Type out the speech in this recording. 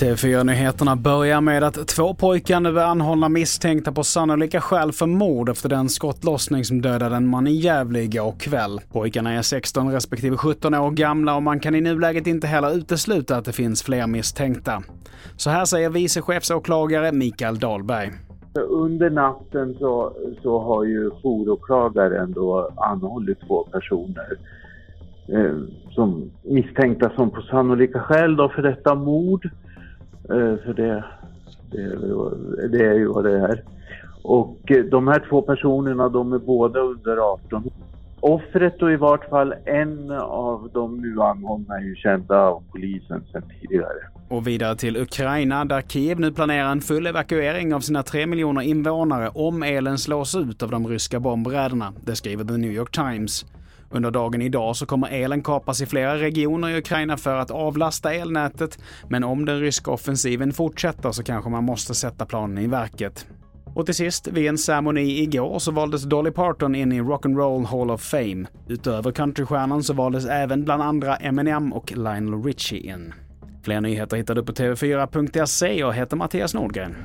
TV4-nyheterna börjar med att två pojkar nu är anhållna misstänkta på sannolika skäl för mord efter den skottlossning som dödade en man i Gävle igår kväll. Pojkarna är 16 respektive 17 år gamla och man kan i nuläget inte heller utesluta att det finns fler misstänkta. Så här säger vice chefsåklagare Mikael Dahlberg. Alltså, under natten så, så har ju jouråklagaren då anhållit två personer eh, som misstänkta som på sannolika skäl då för detta mord. Eh, för det, det, det är ju vad det är. Och eh, de här två personerna de är båda under 18 Offret och i vart fall en av de nu anhållna är ju kända av polisen sedan tidigare. Och vidare till Ukraina där Kiev nu planerar en full evakuering av sina tre miljoner invånare om elen slås ut av de ryska bombräderna. Det skriver The New York Times. Under dagen idag så kommer elen kapas i flera regioner i Ukraina för att avlasta elnätet, men om den ryska offensiven fortsätter så kanske man måste sätta planen i verket. Och till sist, vid en ceremoni igår så valdes Dolly Parton in i Rock'n'Roll Hall of Fame. Utöver countrystjärnan så valdes även bland andra Eminem och Lionel Richie in. Fler nyheter hittar du på tv4.se. Jag heter Mattias Nordgren.